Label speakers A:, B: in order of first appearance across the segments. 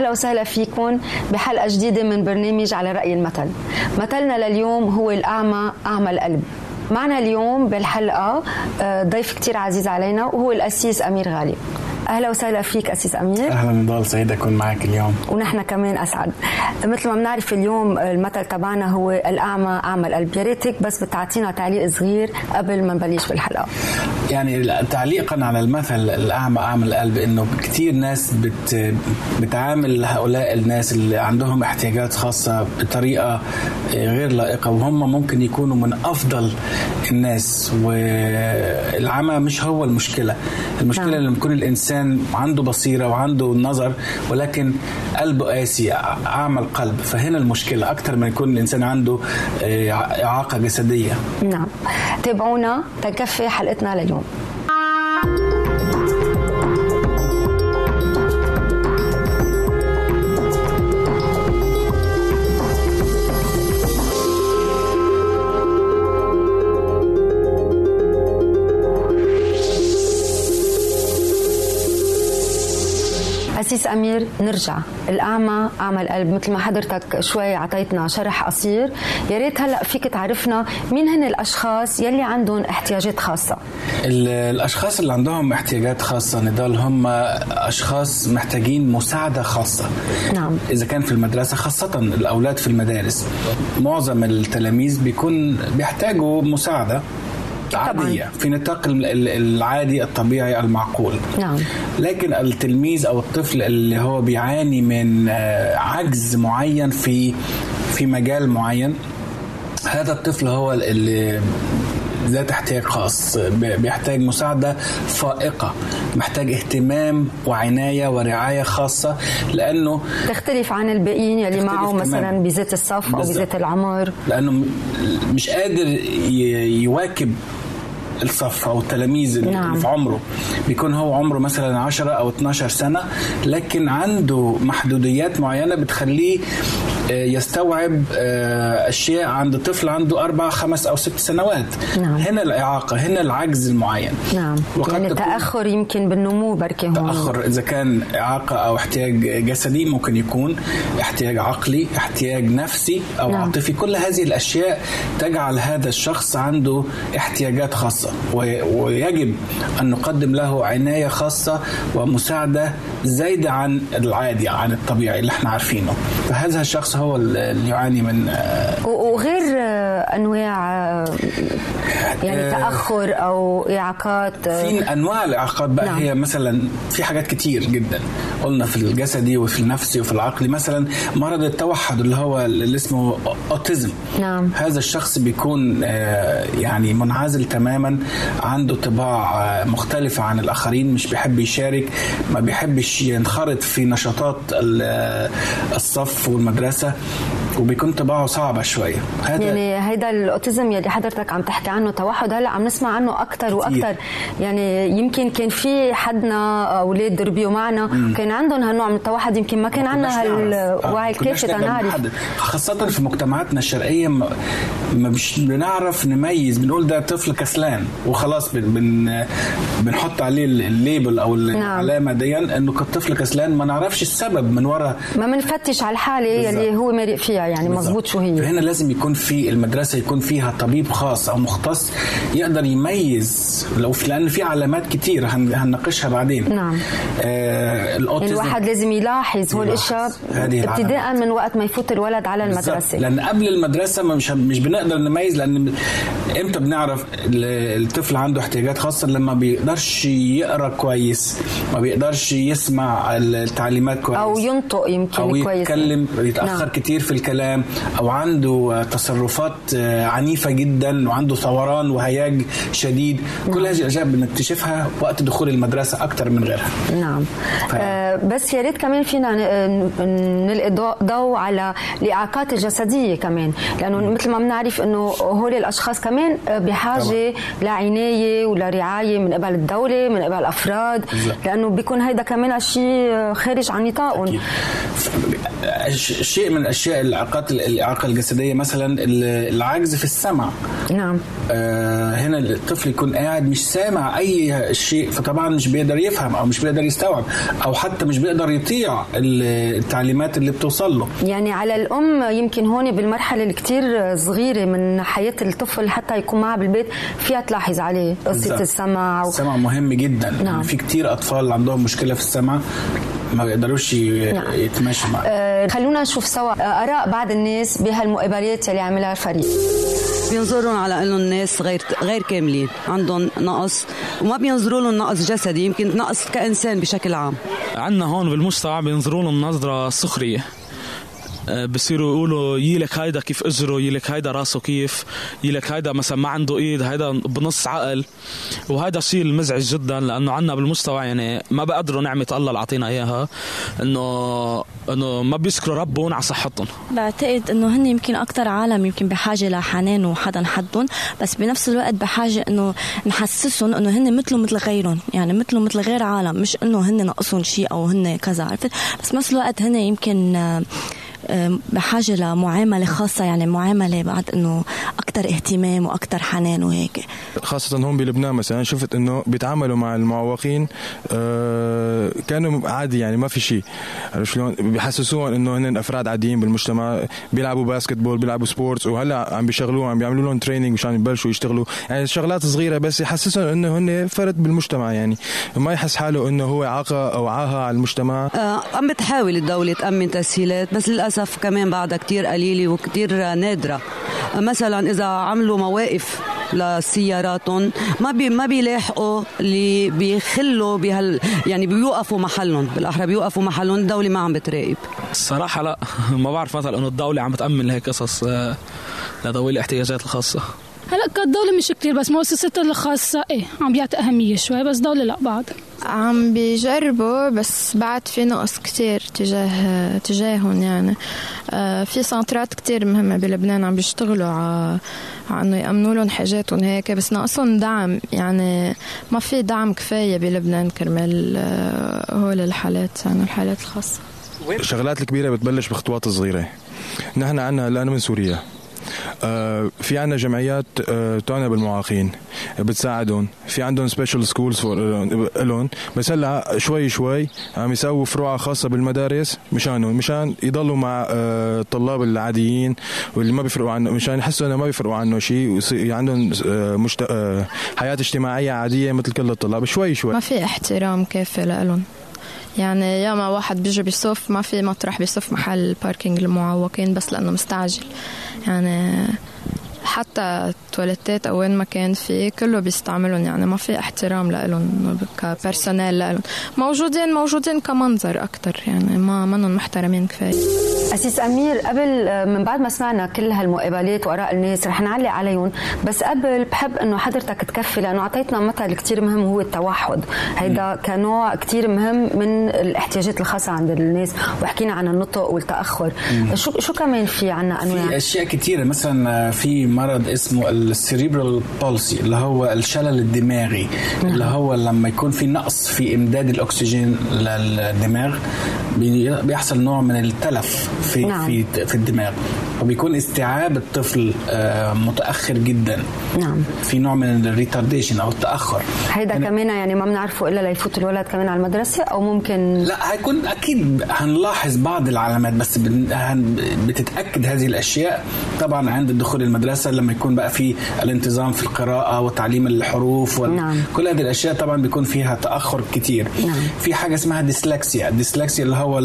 A: أهلا وسهلا فيكم بحلقة جديدة من برنامج على رأي المثل. مثلنا لليوم هو الأعمى أعمى القلب. معنا اليوم بالحلقة آه، ضيف كتير عزيز علينا وهو الأسيس أمير غالي. أهلا وسهلا فيك اسيس أمير.
B: أهلا نضال سعيد أكون معك اليوم.
A: ونحن كمان أسعد. مثل ما بنعرف اليوم المثل تبعنا هو الأعمى اعمى القلب يا ريتك بس بتعطينا تعليق صغير قبل ما نبلش بالحلقة.
B: يعني تعليقا على المثل الأعمى اعمى القلب إنه كثير ناس بت بتعامل هؤلاء الناس اللي عندهم احتياجات خاصة بطريقة غير لائقة وهم ممكن يكونوا من أفضل الناس والعمى مش هو المشكلة. المشكلة نعم. لما يكون الإنسان الانسان عنده بصيرة وعنده نظر ولكن قلبه قاسي أعمى القلب. فهنا المشكلة أكثر من يكون الإنسان عنده آه، إعاقة جسدية.
A: نعم. تابعونا تكفي حلقتنا لليوم. أمير نرجع. الأعمى أعمى القلب. مثل ما حضرتك شوي عطيتنا شرح قصير. يا ريت هلأ فيك تعرفنا مين هن الأشخاص يلي عندهم احتياجات خاصة.
B: الأشخاص اللي عندهم احتياجات خاصة نضال هم أشخاص محتاجين مساعدة خاصة.
A: نعم.
B: إذا كان في المدرسة خاصة الأولاد في المدارس. معظم التلاميذ بيكون بيحتاجوا مساعدة. عادية في نطاق العادي الطبيعي المعقول.
A: نعم.
B: لكن التلميذ أو الطفل اللي هو بيعاني من آه، عجز معين في في مجال معين هذا الطفل هو اللي ذات احتياج خاص. بيحتاج مساعدة فائقة. محتاج اهتمام وعناية ورعاية خاصة لأنه
A: تختلف عن الباقيين يلي معه مثلا بذات الصف أو بذات العمر.
B: لأنه مش قادر يواكب الصف أو التلاميذ نعم. اللي في عمره بيكون هو عمره مثلا 10 أو 12 سنة لكن عنده محدوديات معينة بتخليه يستوعب آه، اشياء عند طفل عنده أربع خمس أو ست سنوات.
A: نعم.
B: هنا الإعاقة هنا العجز المعين.
A: نعم. وقد يعني تأخر يمكن بالنمو بركي هون.
B: تأخر. إذا كان إعاقة أو احتياج جسدي ممكن يكون احتياج عقلي احتياج نفسي أو نعم. عاطفي. كل هذه الأشياء تجعل هذا الشخص عنده احتياجات خاصة. ويجب أن نقدم له عناية خاصة ومساعدة زايدة عن العادي عن الطبيعي اللي إحنا عارفينه. فهذا الشخص هو اللي يعاني من
A: آه، وغير آه، أنواع آه، يعني تأخر أو إعاقات
B: في أنواع الإعاقات بقى. نعم. هي مثلا في حاجات كتير جدا قلنا في الجسدي وفي النفسي وفي العقلي. مثلا مرض التوحد اللي هو اللي اسمه أوتيزم.
A: نعم.
B: هذا الشخص بيكون يعني منعزل تماما عنده طباع مختلفة عن الآخرين مش بيحب يشارك ما بيحبش ينخرط في نشاطات الصف والمدرسة. uh, وبيكون طباعه صعبة شوية.
A: هذا يعني هيدا الأوتيزم يلي حضرتك عم تحكي عنه توحد هلأ عم نسمع عنه أكثر وأكثر يعني يمكن كان في حدنا أولاد ربيوا معنا مم. كان عندهم هالنوع من التوحد يمكن ما كان عندنا هالوعي الكافي تنعرف
B: خاصة في مجتمعاتنا الشرقية ما مش بنعرف نميز بنقول ده طفل كسلان وخلاص بن بن بنحط عليه الليبل أو نعم. العلامة دي إنه كطفل كسلان ما نعرفش السبب من وراء
A: ما بنفتش على الحالة يلي هو مرق فيها. يعني مزبوط شو هي.
B: فهنا لازم يكون في المدرسة يكون فيها طبيب خاص أو مختص يقدر يميز لو في لأن في علامات كتير هنناقشها بعدين.
A: نعم. آه الواحد لازم يلاحظ هو الأشياء ابتداء من وقت ما يفوت الولد على المدرسة.
B: لأن قبل المدرسة مش مش بنقدر نميز لأن إمتى بنعرف الطفل عنده احتياجات خاصة؟ لما بيقدرش يقرأ كويس ما بيقدرش يسمع التعليمات كويس.
A: أو ينطق يمكن
B: أو كويس. يتكلم يتأخر نعم. كتير في الكلام. أو عنده تصرفات آه، عنيفة جدا وعنده ثوران وهياج شديد. كل هذه الأشياء بنكتشفها وقت دخول المدرسة أكثر من غيرها.
A: نعم. ف... آه بس يا ريت كمان فينا نلقي ضوء على الاعاقات الجسدية كمان. لأنه مثل ما بنعرف إنه هول الأشخاص كمان بحاجة طبعا. لعنايه ولرعايه من قبل الدولة من قبل الافراد لأنه بيكون هيدا كمان شيء خارج عن نطاقهم.
B: شيء من الأشياء الإعاقات الإعاقة الجسدية مثلا العجز في السمع.
A: نعم.
B: آه هنا الطفل يكون قاعد مش سامع أي شيء فطبعا مش بيقدر يفهم أو مش بيقدر يستوعب أو حتى مش بيقدر يطيع التعليمات اللي بتوصل له.
A: يعني على الأم يمكن هون بالمرحلة اللي كتير صغيرة من حياة الطفل حتى يكون معها بالبيت فيها تلاحظ عليه قصة السمع
B: و... السمع مهم جدا. نعم. في كتير أطفال عندهم مشكلة في السمع. ما بيقدروش نعم. يتماشوا معاه
A: آه خلونا نشوف سوا. آراء بعض الناس بهالمقابلات اللي عملها الفريق.
C: بينظرون على إنه الناس غير غير كاملين عندهم نقص وما بينظروا لهم نقص جسدي يمكن نقص كإنسان بشكل عام.
D: عندنا هون بالمجتمع بينظروا لهم نظره سخرية. آه، بصيروا يقولوا يلك هيدا كيف اجره يلك هيدا راسه كيف يلك هيدا مثلا ما عنده ايد هيدا بنص عقل. وهذا شيء المزعج جدا لأنه عنا بالمستوى يعني ما بقدروا نعمة الله اللي أعطينا إياها انه إنه ما بيشكروا ربهم على صحتهم.
E: بعتقد إنه هن يمكن أكثر عالم يمكن بحاجة لحنان وحدا حدهم بس بنفس الوقت بحاجة إنه نحسسهم إنه هن مثلهم مثل غيرهم يعني مثلهم مثل غير عالم مش إنه هن ناقصهم شيء أو هن كذا عرفت؟ بس بنفس الوقت هن يمكن بحاجة لمعاملة خاصة يعني معاملة بعد إنه أكثر اهتمام وأكثر حنان وهيك.
F: خاصة هون بلبنان مثلا شفت إنه بيتعاملوا مع المعوقين آه، كانوا عادي يعني ما في شيء. عرفت شلون؟ بيحسسوهم إنه هن أفراد عاديين بالمجتمع بيلعبوا basketball بيلعبوا sports وهلأ عم بيشغلوهم عم بيعملوا لهم training مشان يبلشوا يشتغلوا. يعني شغلات صغيرة بس يحسسهم إنه هن فرد بالمجتمع يعني. ما يحس حاله إنه هو عاقة أو عاهة على المجتمع.
C: آه عم بتحاول الدولة تأمن تسهيلات بس للأسف للأسف كمان بعدها كتير قليلة وكتير نادرة. مثلا إذا عملوا مواقف لسياراتهم ما بي ما بيلاحقوا اللي بيخلوا بهال يعني بيوقفوا محلهم بالأحرى بيوقفوا محلهم الدولة ما عم بتراقب.
D: الصراحة لا ما بعرف مثلا إنه الدولة عم بتامن لهيك قصص آه، لذوي الاحتياجات الخاصة.
G: هلأ كدولة مش كتير بس مؤسسات الخاصة إيه عم بيعطي أهمية شوي بس دولة لا بعد.
H: عم بيجربوا بس بعد في نقص كتير تجاه تجاههم يعني. آه في سنترات كتير مهمة بلبنان عم بيشتغلوا على انه يأمنوا لهم حاجاتهم هيك بس ناقصهم دعم. يعني ما في دعم كفاية بلبنان كرمال آه هول الحالات يعني الحالات الخاصة.
F: الشغلات الكبيرة بتبلش بخطوات صغيرة نحن عنا هلا من سوريا. في عندنا جمعيات آه، تعنى بالمعاقين بتساعدهم. في عندهم special schools لهم. بس هلا شوي شوي عم يسووا فروع خاصة بالمدارس مشانهم مشان يضلوا مع آه، الطلاب العاديين واللي ما بيفرقوا عنه مشان يحسوا إنه ما بيفرقوا عنه شيء عندهم مشت... حياة اجتماعية عادية مثل كل الطلاب. شوي شوي.
H: ما في احترام كافي لهم يعني ياما واحد بيجي بيصف ما في مطرح بيصف محل parking المعوقين بس لأنه مستعجل. يعني حتى التواليتات أو وين ما كان في كله بيستعملهم. يعني ما في احترام لهم ك personnel لهم موجودين موجودين كمنظر أكثر يعني ما منهم محترمين كفاية.
A: أسيس أمير قبل من بعد ما سمعنا كل هالمقابلات وآراء الناس رح نعلق عليهم. بس قبل بحب إنه حضرتك تكفي لأنه أعطيتنا مثل كثير مهم هو التوحد. هيدا كنوع كثير مهم من الاحتياجات الخاصة عند الناس. وحكينا عن النطق والتأخر. شو شو كمان في عنا أنواع؟
B: في أشياء كثيره مثلا في مرض اسمه ال cerebral palsy اللي هو الشلل الدماغي اللي هو لما يكون في نقص في إمداد الأكسجين للدماغ بيحصل نوع من التلف في نعم. في في الدماغ. وبيكون استيعاب الطفل آه، متأخر جدا.
A: نعم.
B: في نوع من ال retardation أو التأخر.
A: هيدا يعني كمان يعني ما بنعرفه إلا ليفوت الولد كمان على المدرسة أو ممكن
B: لا هيكون أكيد هنلاحظ بعض العلامات بس بتتأكد هذه الأشياء طبعا عند الدخول المدرسة. لما يكون بقى في الانتظام في القراءة وتعليم الحروف وال... نعم. كل هذه الأشياء طبعا بيكون فيها تأخر كتير
A: نعم.
B: في حاجة اسمها dyslexia ال dyslexia اللي هو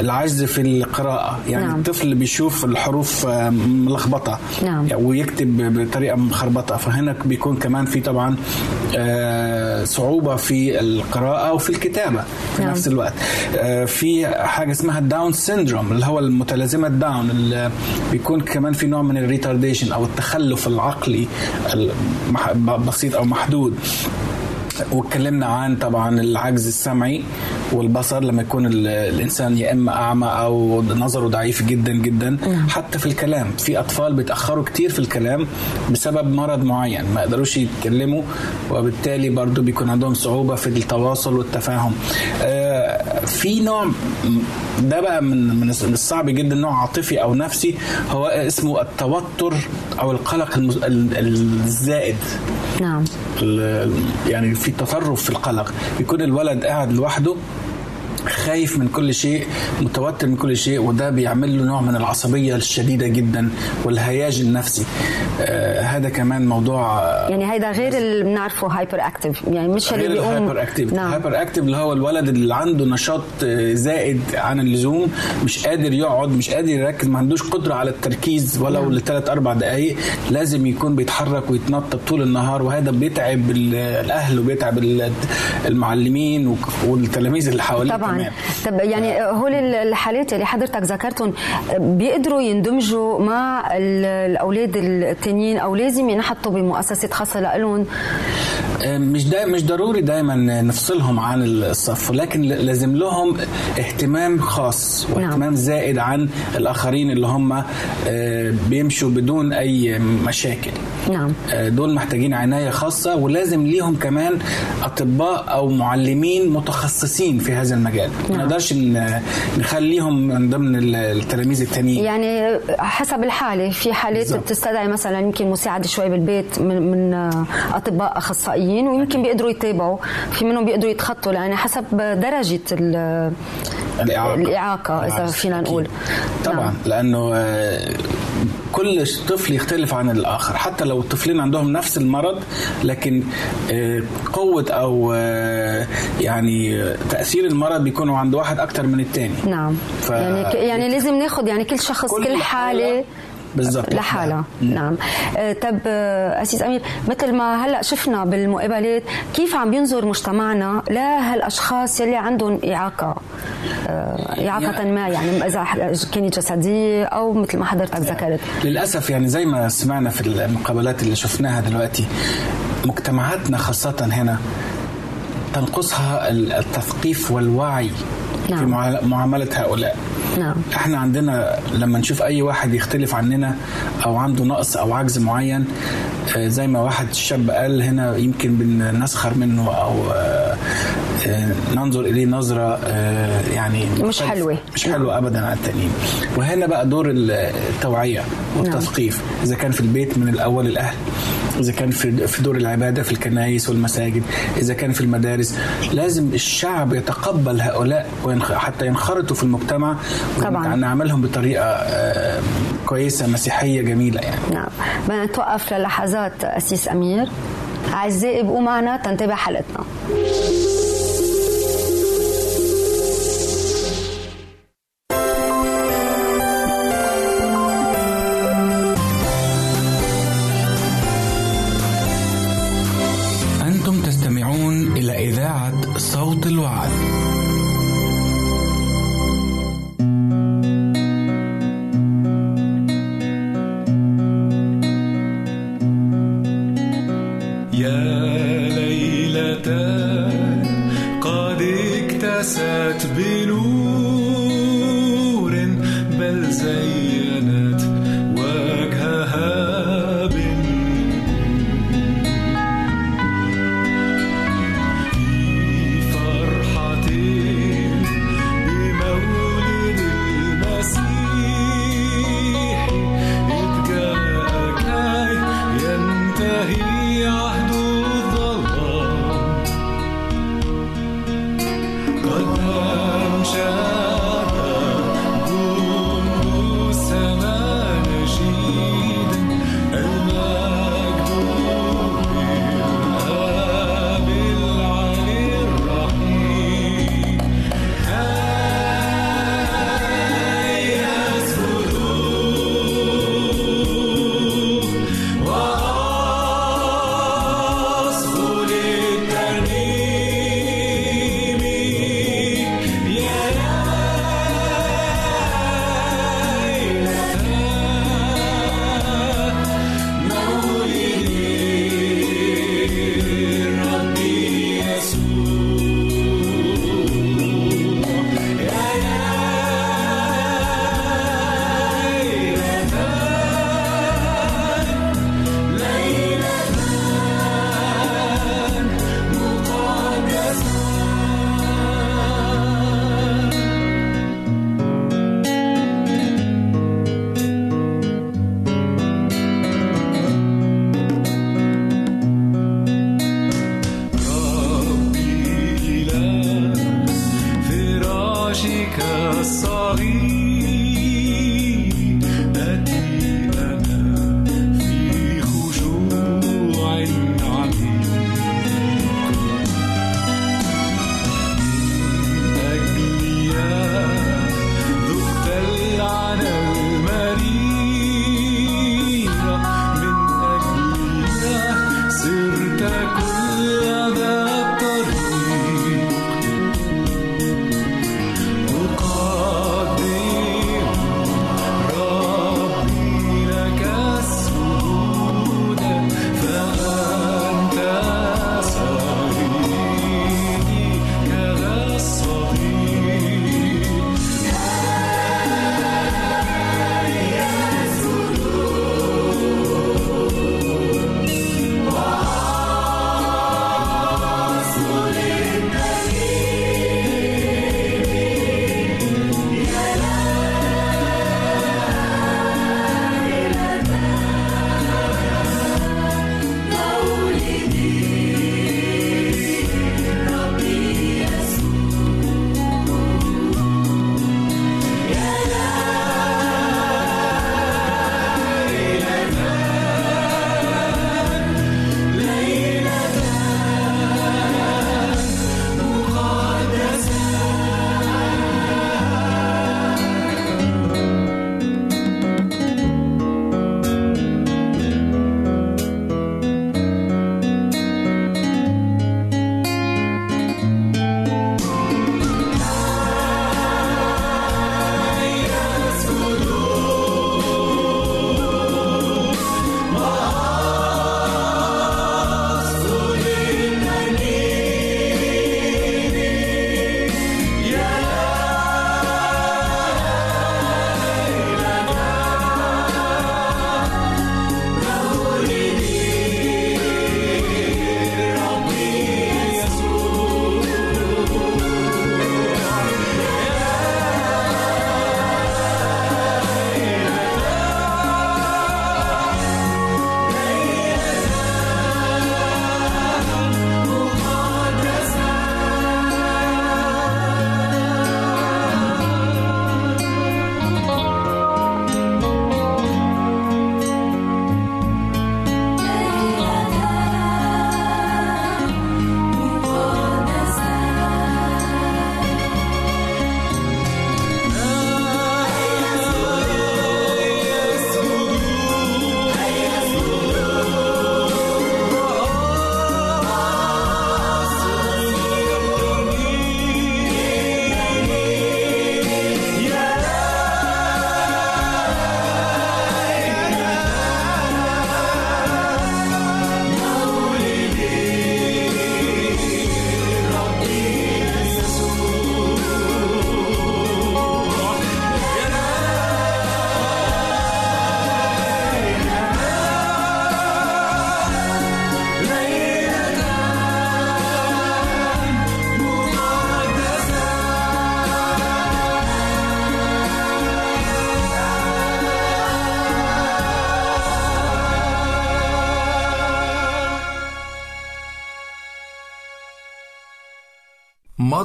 B: العجز في القراءة يعني نعم. الطفل بيشوف الحروف آه، ملخبطة
A: نعم.
B: ويكتب بطريقة مخربطة فهنا بيكون كمان في طبعا آه، صعوبة في القراءة وفي الكتابة في نعم. نفس الوقت آه، في حاجة اسمها ال Down syndrome اللي هو المتلازمة داون اللي بيكون كمان في نوع من ال retardation أو التخلف العقلي بسيط أو محدود. واتكلمنا عن طبعا العجز السمعي والبصر لما يكون الإنسان يا إما أعمى أو نظره ضعيف جدا جدا. حتى في الكلام في أطفال بيتأخروا كتير في الكلام بسبب مرض معين ما يقدروش يتكلموا وبالتالي برضو بيكون عندهم صعوبة في التواصل والتفاهم. آه، في نوع ده بقى من من الصعب جدا نوع عاطفي أو نفسي هو اسمه التوتر أو القلق الزائد.
A: نعم.
B: يعني في تطرف في القلق. يكون الولد قاعد لوحده خايف من كل شيء متوتر من كل شيء وده بيعمل له نوع من العصبية الشديدة جدا والهياج النفسي آه هذا كمان موضوع
A: يعني هيدا غير اللي بنعرفه hyperactive يعني مش اللي بيقوم
B: hyperactive نعم. hyperactive اللي هو الولد اللي عنده نشاط زائد عن اللزوم مش قادر يقعد مش قادر يركز ما عندوش قدرة على التركيز ولو نعم. لثلاث أربع دقائق لازم يكون بيتحرك ويتنطط طول النهار وهذا بيتعب الأهل وبيتعب المعلمين والتلاميذ اللي حواليه
A: طبعا تمام. طب يعني هول الحالات اللي حضرتك ذكرتهم بيقدروا يندمجوا مع الأولاد التانيين أو لازم ينحطوا بمؤسسات خاصة لهم
B: مش دا مش ضروري دايما نفصلهم عن الصف ولكن لازم لهم اهتمام خاص واهتمام نعم. زائد عن الآخرين اللي هم بيمشوا بدون أي مشاكل
A: نعم
B: دول محتاجين عناية خاصة ولازم ليهم كمان أطباء أو معلمين متخصصين في هذا المجال نعم. ما نقدرش نخليهم من ضمن التلاميذ التانيين
A: يعني حسب الحالة في حالات بالزبط. بتستدعي مثلا يمكن مساعدة شوي بالبيت من, من أطباء أخصائيين ويمكن بيقدروا يتابعوا في منهم بيقدروا يتخطوا يعني حسب درجة
B: الإعاقة,
A: الإعاقة إذا فينا نقول
B: طبعا نعم. لأنه كل طفل يختلف عن الآخر. حتى لو الطفلين عندهم نفس المرض لكن قوة أو يعني تأثير المرض بيكونوا عند واحد أكتر من الثاني
A: نعم. ف... يعني يعني لازم ناخد يعني كل شخص كل, كل حالة
B: بالضبط.
A: لحالها. نعم. آه طب آه أسيس أمير مثل ما هلأ شفنا بالمقابلات كيف عم بينظر مجتمعنا لهالأشخاص يلي عندهم إعاقة؟ آه إعاقة يعني ما يعني إذا كانت جسدية أو مثل ما حضرتك ذكرت.
B: للأسف يعني زي ما سمعنا في المقابلات اللي شفناها دلوقتي مجتمعاتنا خاصة هنا تنقصها التثقيف والوعي نعم. في معاملة هؤلاء
A: نعم.
B: إحنا عندنا لما نشوف أي واحد يختلف عننا أو عنده نقص أو عجز معين زي ما واحد شاب قال هنا يمكن بنسخر منه أو ننظر إليه نظرة يعني
A: مش حلوة.
B: مش حلوة ابدا على التانيين وهنا بقى دور التوعية والتثقيف. إذا كان في البيت من الأول الأهل إذا كان في في دور العبادة في الكنائس والمساجد إذا كان في المدارس لازم الشعب يتقبل هؤلاء حتى ينخرطوا في المجتمع
A: طبعا.
B: نعملهم بطريقة كويسة مسيحية جميلة يعني.
A: نعم. بدنا نتوقف للحظات اسيس أمير. أعزائي ابقوا معنا تنتبه حلقتنا.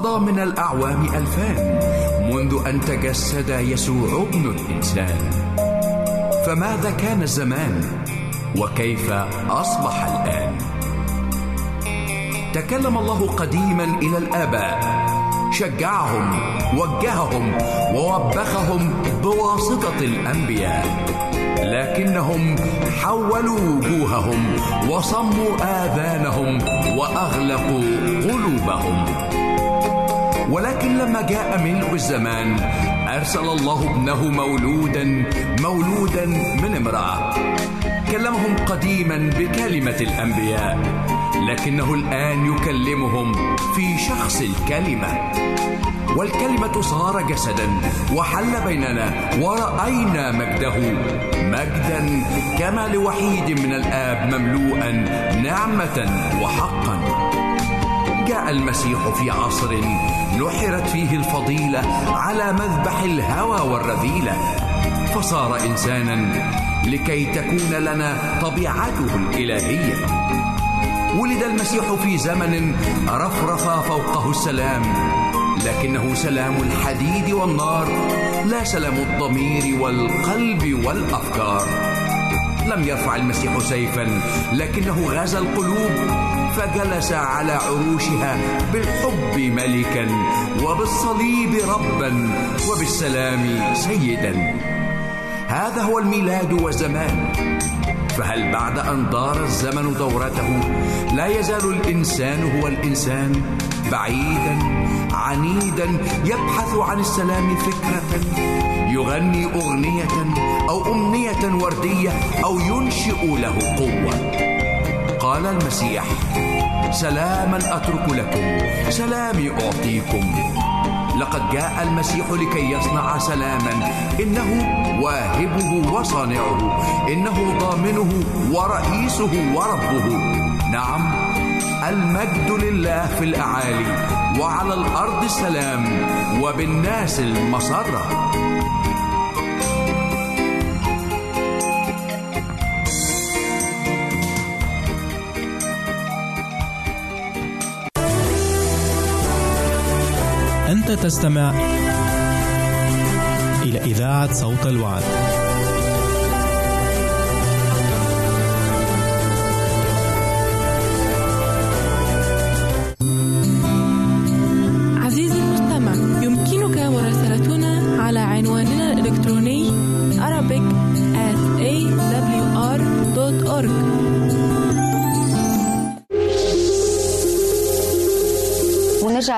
I: مضى من الأعوام ألفان منذ أن تجسد يسوع ابن الإنسان. فماذا كان الزمان؟ وكيف أصبح الآن؟ تكلم الله قديما إلى الآباء. شجعهم وجههم ووبخهم بواسطة الأنبياء. لكنهم حولوا وجوههم وصموا آذانهم وأغلقوا قلوبهم. ولكن لما جاء ملء الزمان أرسل الله ابنه مولودا مولودا من امرأة. كلمهم قديما بكلمة الأنبياء لكنه الآن يكلمهم في شخص الكلمة. والكلمة صار جسدا وحل بيننا ورأينا مجده. مجدا كما لوحيد من الآب مملوءا نعمة وحقا. جاء المسيح في عصر نحرت فيه الفضيلة على مذبح الهوى والرذيلة. فصار إنسانا لكي تكون لنا طبيعته الإلهية. ولد المسيح في زمن رفرف فوقه السلام لكنه سلام الحديد والنار لا سلام الضمير والقلب والأفكار. لم يرفع المسيح سيفا لكنه غزا القلوب. فجلس على عروشها بالحب ملكا وبالصليب ربا وبالسلام سيدا. هذا هو الميلاد والزمان فهل بعد أن دار الزمن دورته لا يزال الإنسان هو الإنسان بعيدا عنيدا يبحث عن السلام فكرة يغني أغنية أو أمنية وردية أو ينشئ له قوة. قال المسيح سلاما أترك لكم سلامي أعطيكم. لقد جاء المسيح لكي يصنع سلاما إنه واهبه وصانعه إنه ضامنه ورئيسه وربه. نعم المجد لله في الأعالي وعلى الأرض السلام وبالناس المسره
J: تستمع إلى إذاعة صوت الوعد.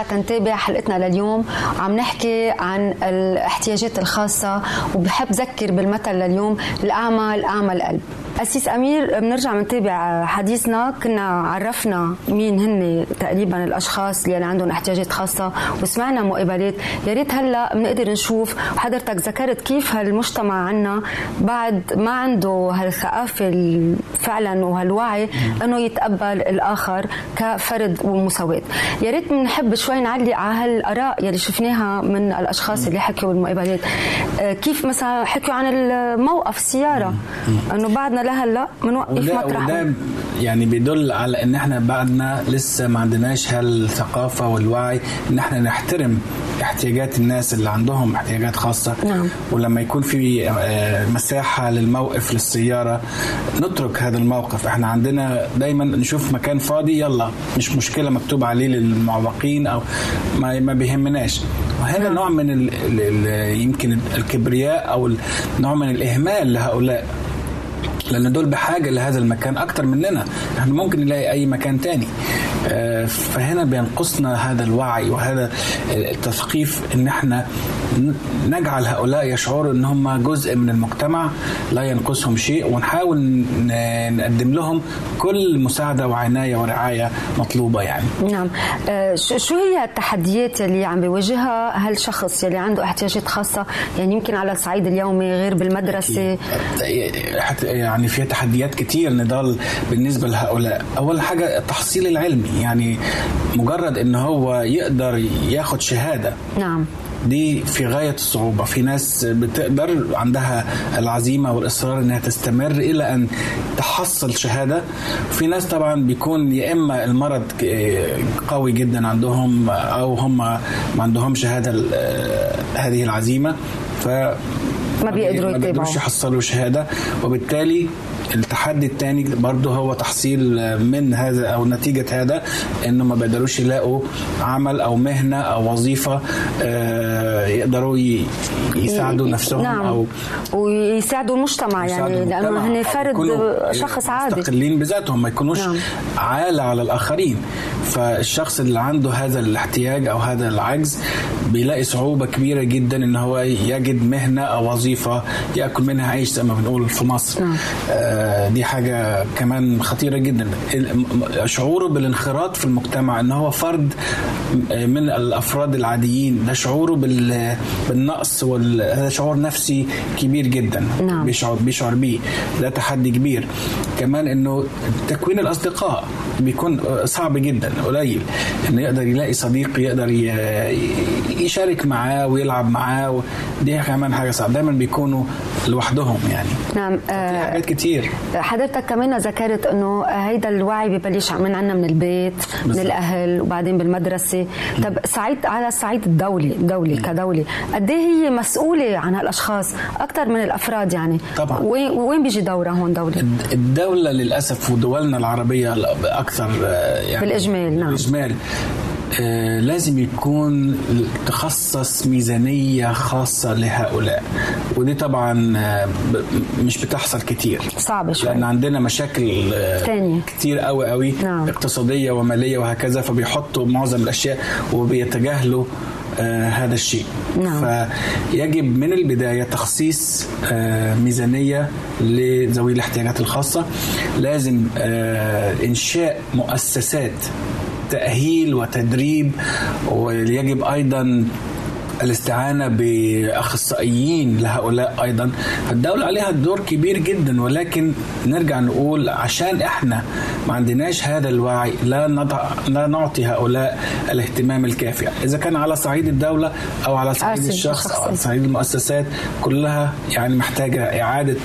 A: تنتابع حلقتنا لليوم. عم نحكي عن الاحتياجات الخاصة وبحب ذكر بالمثل لليوم الأعمى الأعمى القلب. أسيس أمير بنرجع بنتابع حديثنا. كنا عرفنا مين هن تقريبا الأشخاص اللي عندهم احتياجات خاصة وسمعنا مقابلات. يا ريت هلأ بنقدر نشوف حضرتك ذكرت كيف هالمجتمع عنا بعد ما عنده هالثقافة فعلا وهالوعي إنه يتقبل الآخر كفرد ومساواة. يا ريت بنحب شوي نعلق على هالآراء يلي شفناها من الأشخاص اللي حكوا بالمقابلات. كيف مثلا حكوا عن الموقف السيارة. إنه بعدنا لهلا بنوقف مطرح.
B: وده يعني بيدل على إن إحنا بعدنا لسه ما عندناش هالثقافة والوعي إن إحنا نحترم احتياجات الناس اللي عندهم احتياجات خاصة.
A: نعم.
B: ولما يكون في مساحة للموقف للسيارة نترك هذا الموقف. إحنا عندنا دايما نشوف مكان فاضي يلا مش مشكلة مكتوب عليه للمعوقين أو ما ما بيهمناش. وهنا نعم. نوع من ال ال يمكن الكبرياء أو نوع من الإهمال لهؤلاء. لأن دول بحاجة لهذا المكان أكتر مننا. إحنا ممكن نلاقي أي مكان تاني. فهنا بينقصنا هذا الوعي وهذا التثقيف إن إحنا نجعل هؤلاء يشعروا إن هم جزء من المجتمع لا ينقصهم شيء ونحاول نقدم لهم كل مساعدة وعناية ورعاية مطلوبة يعني.
A: نعم. شو هي التحديات اللي عم بيواجهها هالشخص اللي عنده احتياجات خاصة؟ يعني يمكن على الصعيد اليومي غير بالمدرسة.
B: يعني في تحديات كتير نضال بالنسبة لهؤلاء. أول حاجة التحصيل العلمي يعني مجرد إن هو يقدر ياخد شهادة.
A: نعم.
B: دي في غاية الصعوبة. في ناس بتقدر عندها العزيمة والإصرار إنها تستمر إلى أن تحصل شهادة. في ناس طبعا بيكون يا إما المرض قوي جدا عندهم أو هم ما عندهمش هذا ال- هذه العزيمة. ف
A: ما بيقدروا
B: ما بيقدروش
A: يتابعوا.
B: يحصلوا شهادة. وبالتالي التحدي الثاني برضه هو تحصيل من هذا أو نتيجة هذا إنه ما بيقدروش يلاقوا عمل أو مهنة أو وظيفة آه، يقدروا يساعدوا نفسهم
A: نعم.
B: أو
A: ويساعدوا المجتمع يعني.
B: لأنه
A: هن فرد شخص عادي.
B: مستقلين بذاتهم ما يكونوش
A: نعم.
B: عالة على الآخرين. فالشخص اللي عنده هذا الاحتياج أو هذا العجز بيلاقي صعوبة كبيرة جدا إن هو يجد مهنة أو وظيفة يأكل منها عيش زي ما بنقول في مصر.
A: نعم.
B: آه دي حاجة كمان خطيرة جدا. شعوره بالانخراط في المجتمع إن هو فرد من الأفراد العاديين. ده شعوره بال- بالنقص وال- هذا شعور نفسي كبير جدا.
A: نعم.
B: بيشعر بيشعر بيه. ده تحدي كبير. كمان إنه تكوين الأصدقاء بيكون صعب جدا. قليل. إنه يقدر يلاقي صديق يقدر يشارك معاه ويلعب معاه دي كمان حاجة صعبة. دايما بيكونوا لوحدهم يعني.
A: نعم آه،
B: حاجات كتير.
A: حضرتك كمان ذكرت إنه هيدا الوعي ببلش من عنا من البيت من
B: بالضبط.
A: الأهل وبعدين بالمدرسة. طب صعيد على الصعيد الدولي دولي كدولي قد إيه هي مسؤولة عن هالأشخاص؟ أكثر من الأفراد يعني.
B: طبعاً.
A: وين بيجي دورها هون دولي
B: الدولة للأسف ودولنا العربية أكثر آه، يعني
A: Ismael, não.
B: Ismael. آه، لازم يكون تخصص ميزانية خاصة لهؤلاء ودي طبعا آه، مش بتحصل كتير
A: صعبة شوي
B: لأن عندنا مشاكل آه،
A: تانية.
B: كتير قوي قوي
A: نعم.
B: اقتصادية ومالية وهكذا فبيحطوا معظم الأشياء وبيتجاهلوا آه هذا الشيء
A: نعم.
B: فيجب من البداية تخصيص آه ميزانية لذوي الاحتياجات الخاصة لازم آه إنشاء مؤسسات تأهيل وتدريب ويجب أيضا الاستعانة بأخصائيين لهؤلاء أيضا الدولة عليها دور كبير جدا ولكن نرجع نقول عشان إحنا ما عندناش هذا الوعي لا, نضع لا نعطي هؤلاء الاهتمام الكافي إذا كان على صعيد الدولة أو على صعيد الشخص أو على. صعيد المؤسسات كلها يعني محتاجة إعادة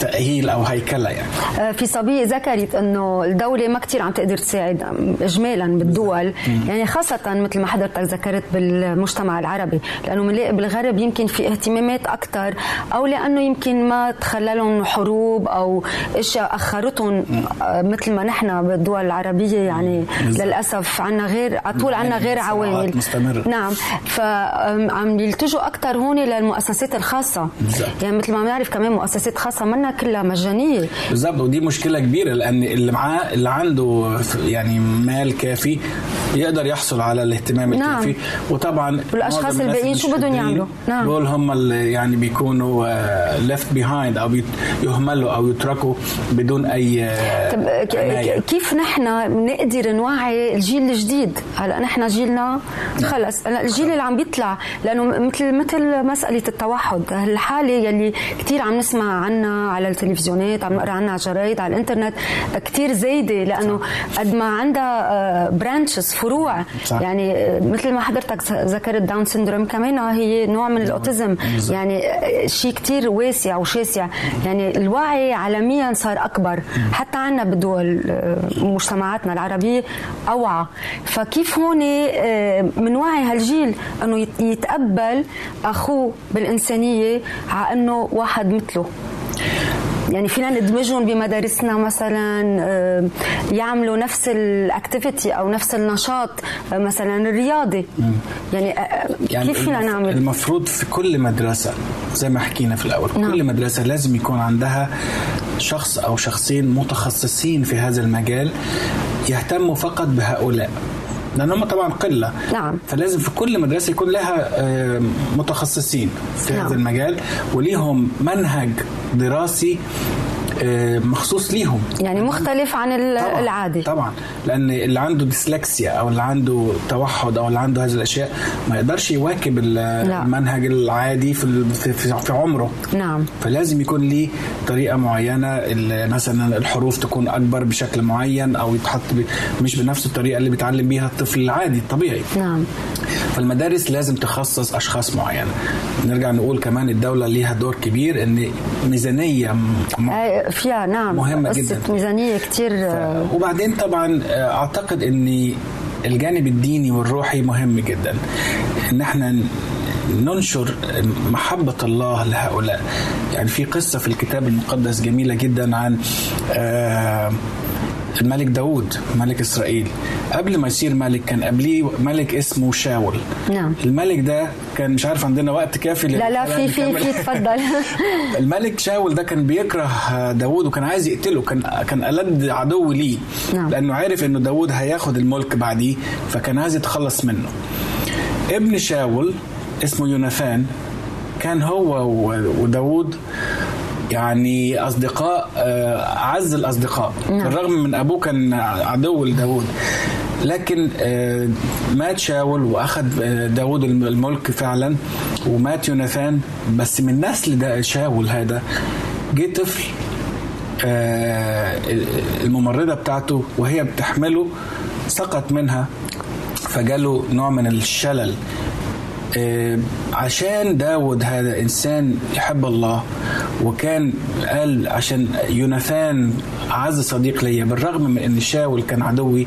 B: تأهيل أو هيكلة يعني.
A: آه، في صبية ذكرت إنه الدولة ما كتير عم تقدر تساعد اجمالا بالدول. يعني خاصة مثل ما حضرتك ذكرت بالمجتمع العربي لأنه بنلاقي بالغرب يمكن في اهتمامات أكثر أو لأنه يمكن ما تخللهم حروب أو إشياء أخرتهم آه، مثل ما نحن بالدول العربية يعني
B: بالضبط.
A: للأسف عنا غير على طول عنا غير عوامل.
B: مستمرة.
A: نعم. فعم يلتجوا أكثر هون للمؤسسات الخاصة.
B: بالضبط.
A: يعني مثل ما بنعرف كمان مؤسسات خاصة منا كلها مجانية
B: بالظبط ودي مشكلة كبيرة لأن اللي معاه اللي عنده يعني مال كافي يقدر يحصل على الاهتمام
A: نعم.
B: الكافي وطبعا الناس
A: الباقيين شو بدهم يعملوا؟ نعم.
B: دول هم اللي يعني بيكونوا left behind أو يهملوا أو يتركوا بدون أي آه،
A: طب
B: عناية.
A: ك- كيف نحن نقدر نوعي الجيل الجديد هلأ نحن جيلنا خلص هلأ الجيل اللي عم بيطلع لأنه مثل مثل مسألة التوحد الحالة يلي كثير عم نسمع عنها على التلفزيونات عم نقرا عنها على الجرايد على الإنترنت كثير زايدة لأنه قد ما عندها branches فروع.
B: صح.
A: يعني آه، مثل ما حضرتك ذكرت Down syndrome كمان هي نوع من ال
B: autism.
A: يعني آه، شيء كتير واسع وشاسع. يعني الوعي عالميا صار أكبر. حتى عنا بدول آه، مجتمعاتنا العربية أوعى. فكيف هون بنوعي هالجيل إنه يت- يتقبل أخوه بالإنسانية على إنه واحد مثله؟ يعني فينا ندمجهم بمدارسنا مثلا آه، يعملوا نفس الأكتيفيتي أو نفس النشاط آه، مثلا الرياضي. يعني, آه، كيف فينا نعمل؟
B: المفروض في كل مدرسة زي ما حكينا في الأول
A: نعم.
B: كل مدرسة لازم يكون عندها شخص أو شخصين متخصصين في هذا المجال يهتموا فقط بهؤلاء. لأن هم طبعا قلة
A: نعم.
B: فلازم في كل مدرسة يكون لها متخصصين في
A: نعم.
B: هذا المجال وليهم منهج دراسي مخصوص ليهم.
A: يعني مختلف عن
B: طبعاً
A: العادي.
B: طبعا. لأن اللي عنده ديسلكسيا أو اللي عنده توحد أو اللي عنده هذه الأشياء ما يقدرش يواكب ال- المنهج العادي في في, عمره.
A: نعم.
B: فلازم يكون ليه طريقة معينة مثلا الحروف تكون أكبر بشكل معين أو يتحط مش بنفس الطريقة اللي بيتعلم بيها الطفل العادي الطبيعي.
A: نعم.
B: فالمدارس لازم تخصص أشخاص معينة. نرجع نقول كمان الدولة ليها دور كبير إن ميزانية
A: آه، فيها نعم
B: مهمة
A: قصة
B: جداً.
A: ميزانية كتير. آه،
B: وبعدين طبعا آه، أعتقد إن الجانب الديني والروحي مهم جدا. ان إحنا ننشر محبة الله لهؤلاء. يعني في قصة في الكتاب المقدس جميلة جدا عن آه، الملك داود ملك إسرائيل. قبل ما يصير ملك كان قبليه ملك اسمه شاول.
A: نعم.
B: الملك ده كان مش عارف عندنا وقت كافي
A: لا لا في في. في تفضل
B: الملك شاول ده كان بيكره داوود وكان عايز يقتله كان كان ألد عدو ليه.
A: نعم.
B: لأنه عارف إنه داوود هياخد الملك بعديه فكان عايز يتخلص منه. ابن شاول اسمه يوناثان كان هو و- وداوود يعني أصدقاء آه، أعز الأصدقاء.
A: نعم.
B: بالرغم من أبوه كان عدو لداوود. لكن آه، مات شاول وأخذ آه، داوود الم- الملك فعلا ومات يوناثان. بس من نسل ده شاول هذا جه طفل الممرضة بتاعته وهي بتحمله سقط منها فجاله نوع من الشلل. عشان داود هذا إنسان يحب الله وكان قال عشان يوناثان أعز صديق ليا بالرغم من أن شاول كان عدوي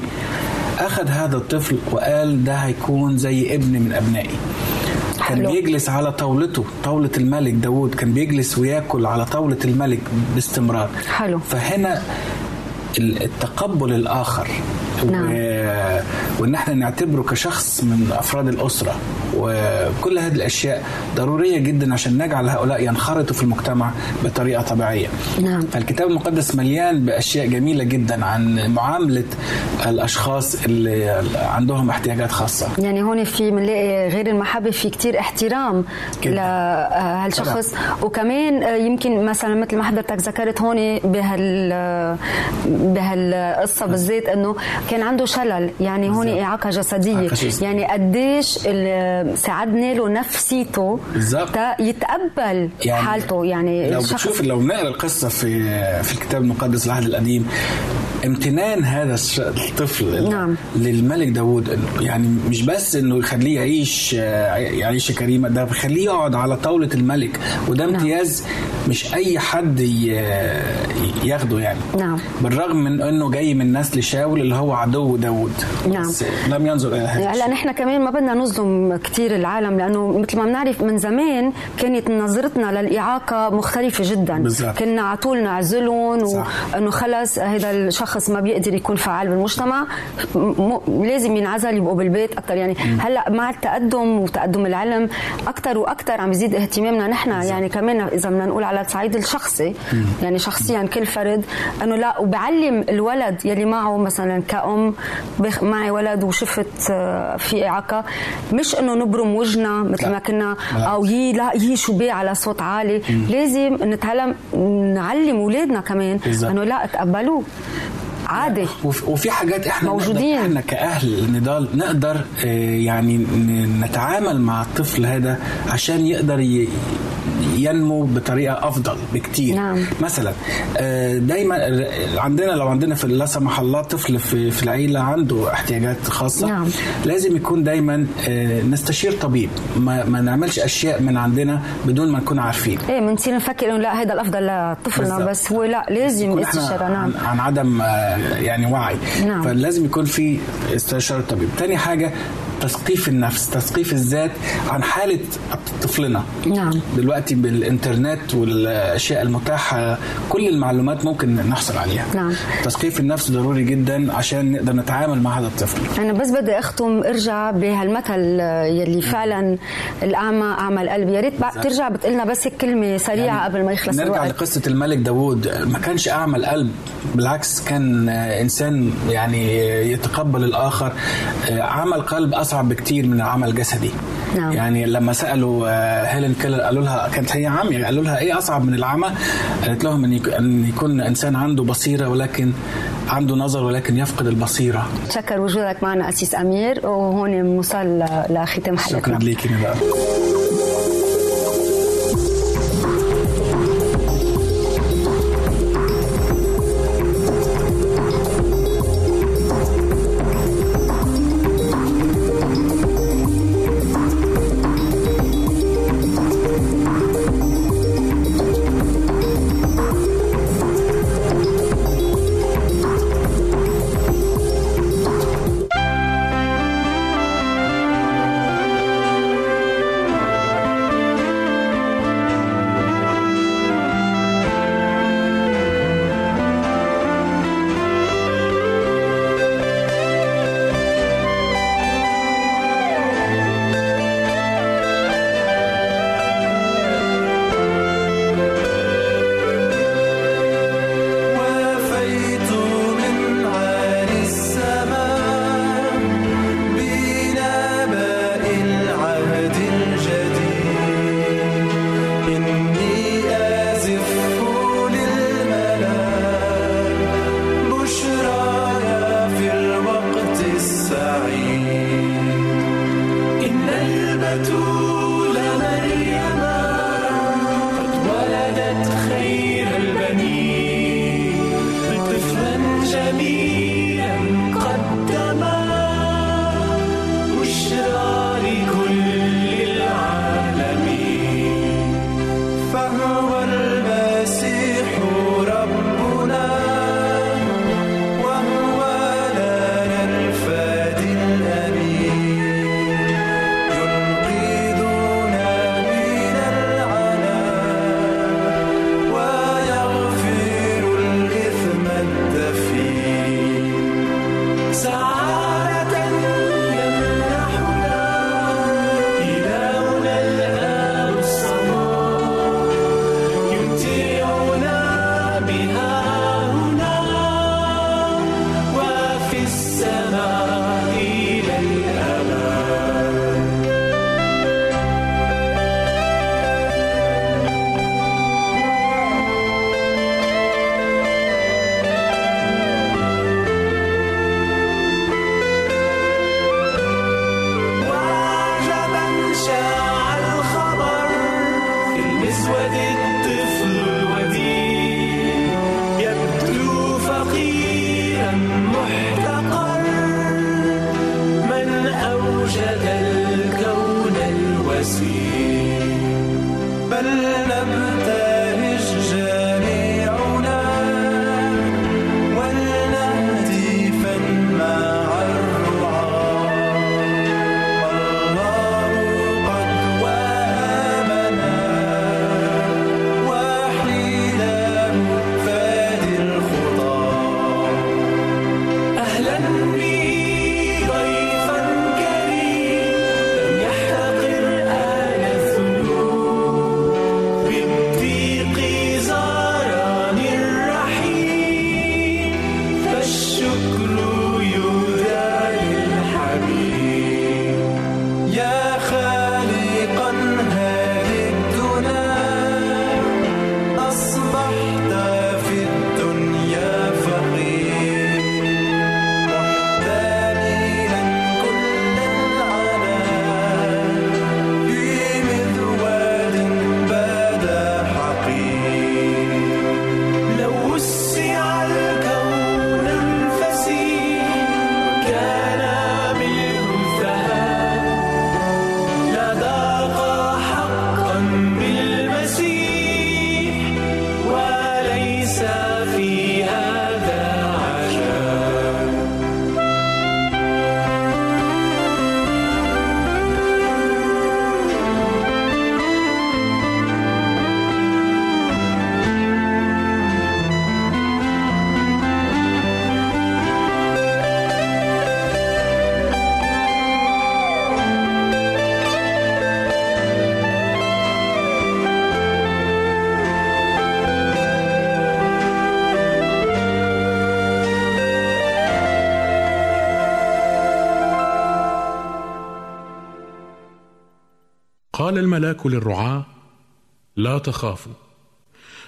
B: أخذ هذا الطفل وقال ده هيكون زي ابن من أبنائي كان. بيجلس على طاولته طاولة الملك داود كان بيجلس وياكل على طاولة الملك باستمرار
A: حلو.
B: فهنا التقبل الآخر
A: نعم.
B: و... وإن إحنا نعتبره كشخص من أفراد الأسرة وكل هذه الأشياء ضرورية جدا عشان نجعل هؤلاء ينخرطوا في المجتمع بطريقة طبيعية.
A: نعم.
B: فالكتاب المقدس مليان بأشياء جميلة جدا عن معاملة الأشخاص اللي عندهم احتياجات خاصة.
A: يعني هون في بنلاقي غير المحبة في كتير احترام. لهالشخص وكمان يمكن مثلا مثل ما حضرتك ذكرت هون بهال بهالقصة بالذات إنه كان عنده شلل. يعني هون إعاقة جسدية. يعني قديش ساعدنا له نفسيته يتقبل
B: يعني
A: حالته. يعني
B: لو
A: الشخص-
B: بتشوف لو نقرا القصة في في الكتاب المقدس العهد القديم امتنان هذا الطفل
A: نعم.
B: للملك إنه يعني مش بس إنه يخليه يعيش يعيش كريمة ده بيخليه يقعد على طاولة الملك. وده امتياز مش أي حد ياخده يعني
A: نعم.
B: بالرغم من إنه جاي من نسل شاول اللي هو عدو داود
A: نعم.
B: بس لم ينظر إلى هذا
A: هلا نحن كمان ما بدنا نظلم كثير العالم لأنه مثل ما بنعرف من زمان كانت نظرتنا للإعاقة مختلفة جدا
B: بالظبط.
A: كنا على طول نعزلهم. وانه خلص هذا الشخص ما بيقدر يكون فعال بالمجتمع م- م- لازم ينعزل يبقوا بالبيت أكثر يعني هلأ مع التقدم وتقدم العلم أكثر وأكثر عم يزيد اهتمامنا نحن يعني كمان إذا بدنا نقول على الصعيد الشخصي يعني شخصيا كل فرد أنه لا وبعلم الولد يلي معه مثلا كأم معي ولد وشفت آه، في إعاقة مش إنه نبرم وجهنا مثل. ما كنا. أو يي لا يي شو بيه على صوت عالي لازم نتعلم نعلم اولادنا كمان. إنه لا تقبلوه عادي
B: وف- وفي حاجات إحنا
A: موجودين.
B: إحنا كأهل نضال نقدر آه، يعني نتعامل مع الطفل هذا عشان يقدر ي- ينمو بطريقة أفضل بكتير
A: نعم.
B: مثلا آه، دايما عندنا لو عندنا في لا سمح الله طفل في في العيلة عنده احتياجات خاصة
A: نعم.
B: لازم يكون دايما آه، نستشير طبيب ما, ما نعملش أشياء من عندنا بدون ما نكون عارفين
A: إيه بنصير نفكر إنه لا هذا الأفضل لطفلنا. بس هو لا لازم استشاره نعم
B: عن, عن عدم يعني وعي
A: نعم.
B: فلازم يكون في استشارة طبيب تاني حاجة تثقيف النفس تثقيف الذات عن حالة طفلنا.
A: نعم.
B: دلوقتي بالإنترنت والأشياء المتاحة كل المعلومات ممكن نحصل عليها.
A: نعم.
B: تثقيف النفس ضروري جدا عشان نقدر نتعامل مع هذا الطفل.
A: أنا بس بدي أختم أرجع بهالمثل يلي فعلا الأعمى أعمى القلب. يا ريت ترجع بتقلنا بس كلمة سريعة يعني قبل ما يخلص
B: نرجع
A: الوقت.
B: لقصة الملك داود ما كانش أعمى القلب بالعكس كان إنسان يعني يتقبل الآخر. آه، عمى القلب أصعب بكتير من العمى الجسدي
A: نعم.
B: يعني لما سألوا آه، هيلين كيلر قالوا لها كانت هي عاميه قالوا لها إيه أصعب من العمى؟ قالت لهم إن يك- إن يكون إنسان عنده بصيرة ولكن عنده نظر ولكن يفقد البصيرة
A: شكر وجودك معنا أسيس أمير وهون وصل لختام
B: شكرا
A: حلقتنا
B: ليكي بقى
K: قال الملاك للرعاة لا تخافوا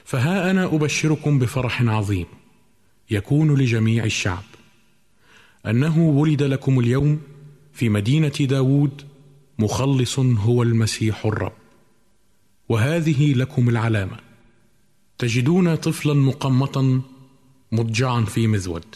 K: فها أنا أبشركم بفرح عظيم يكون لجميع الشعب. أنه ولد لكم اليوم في مدينة داود مخلص هو المسيح الرب. وهذه لكم العلامة. تجدون طفلا مقمطا مضجعا في مذود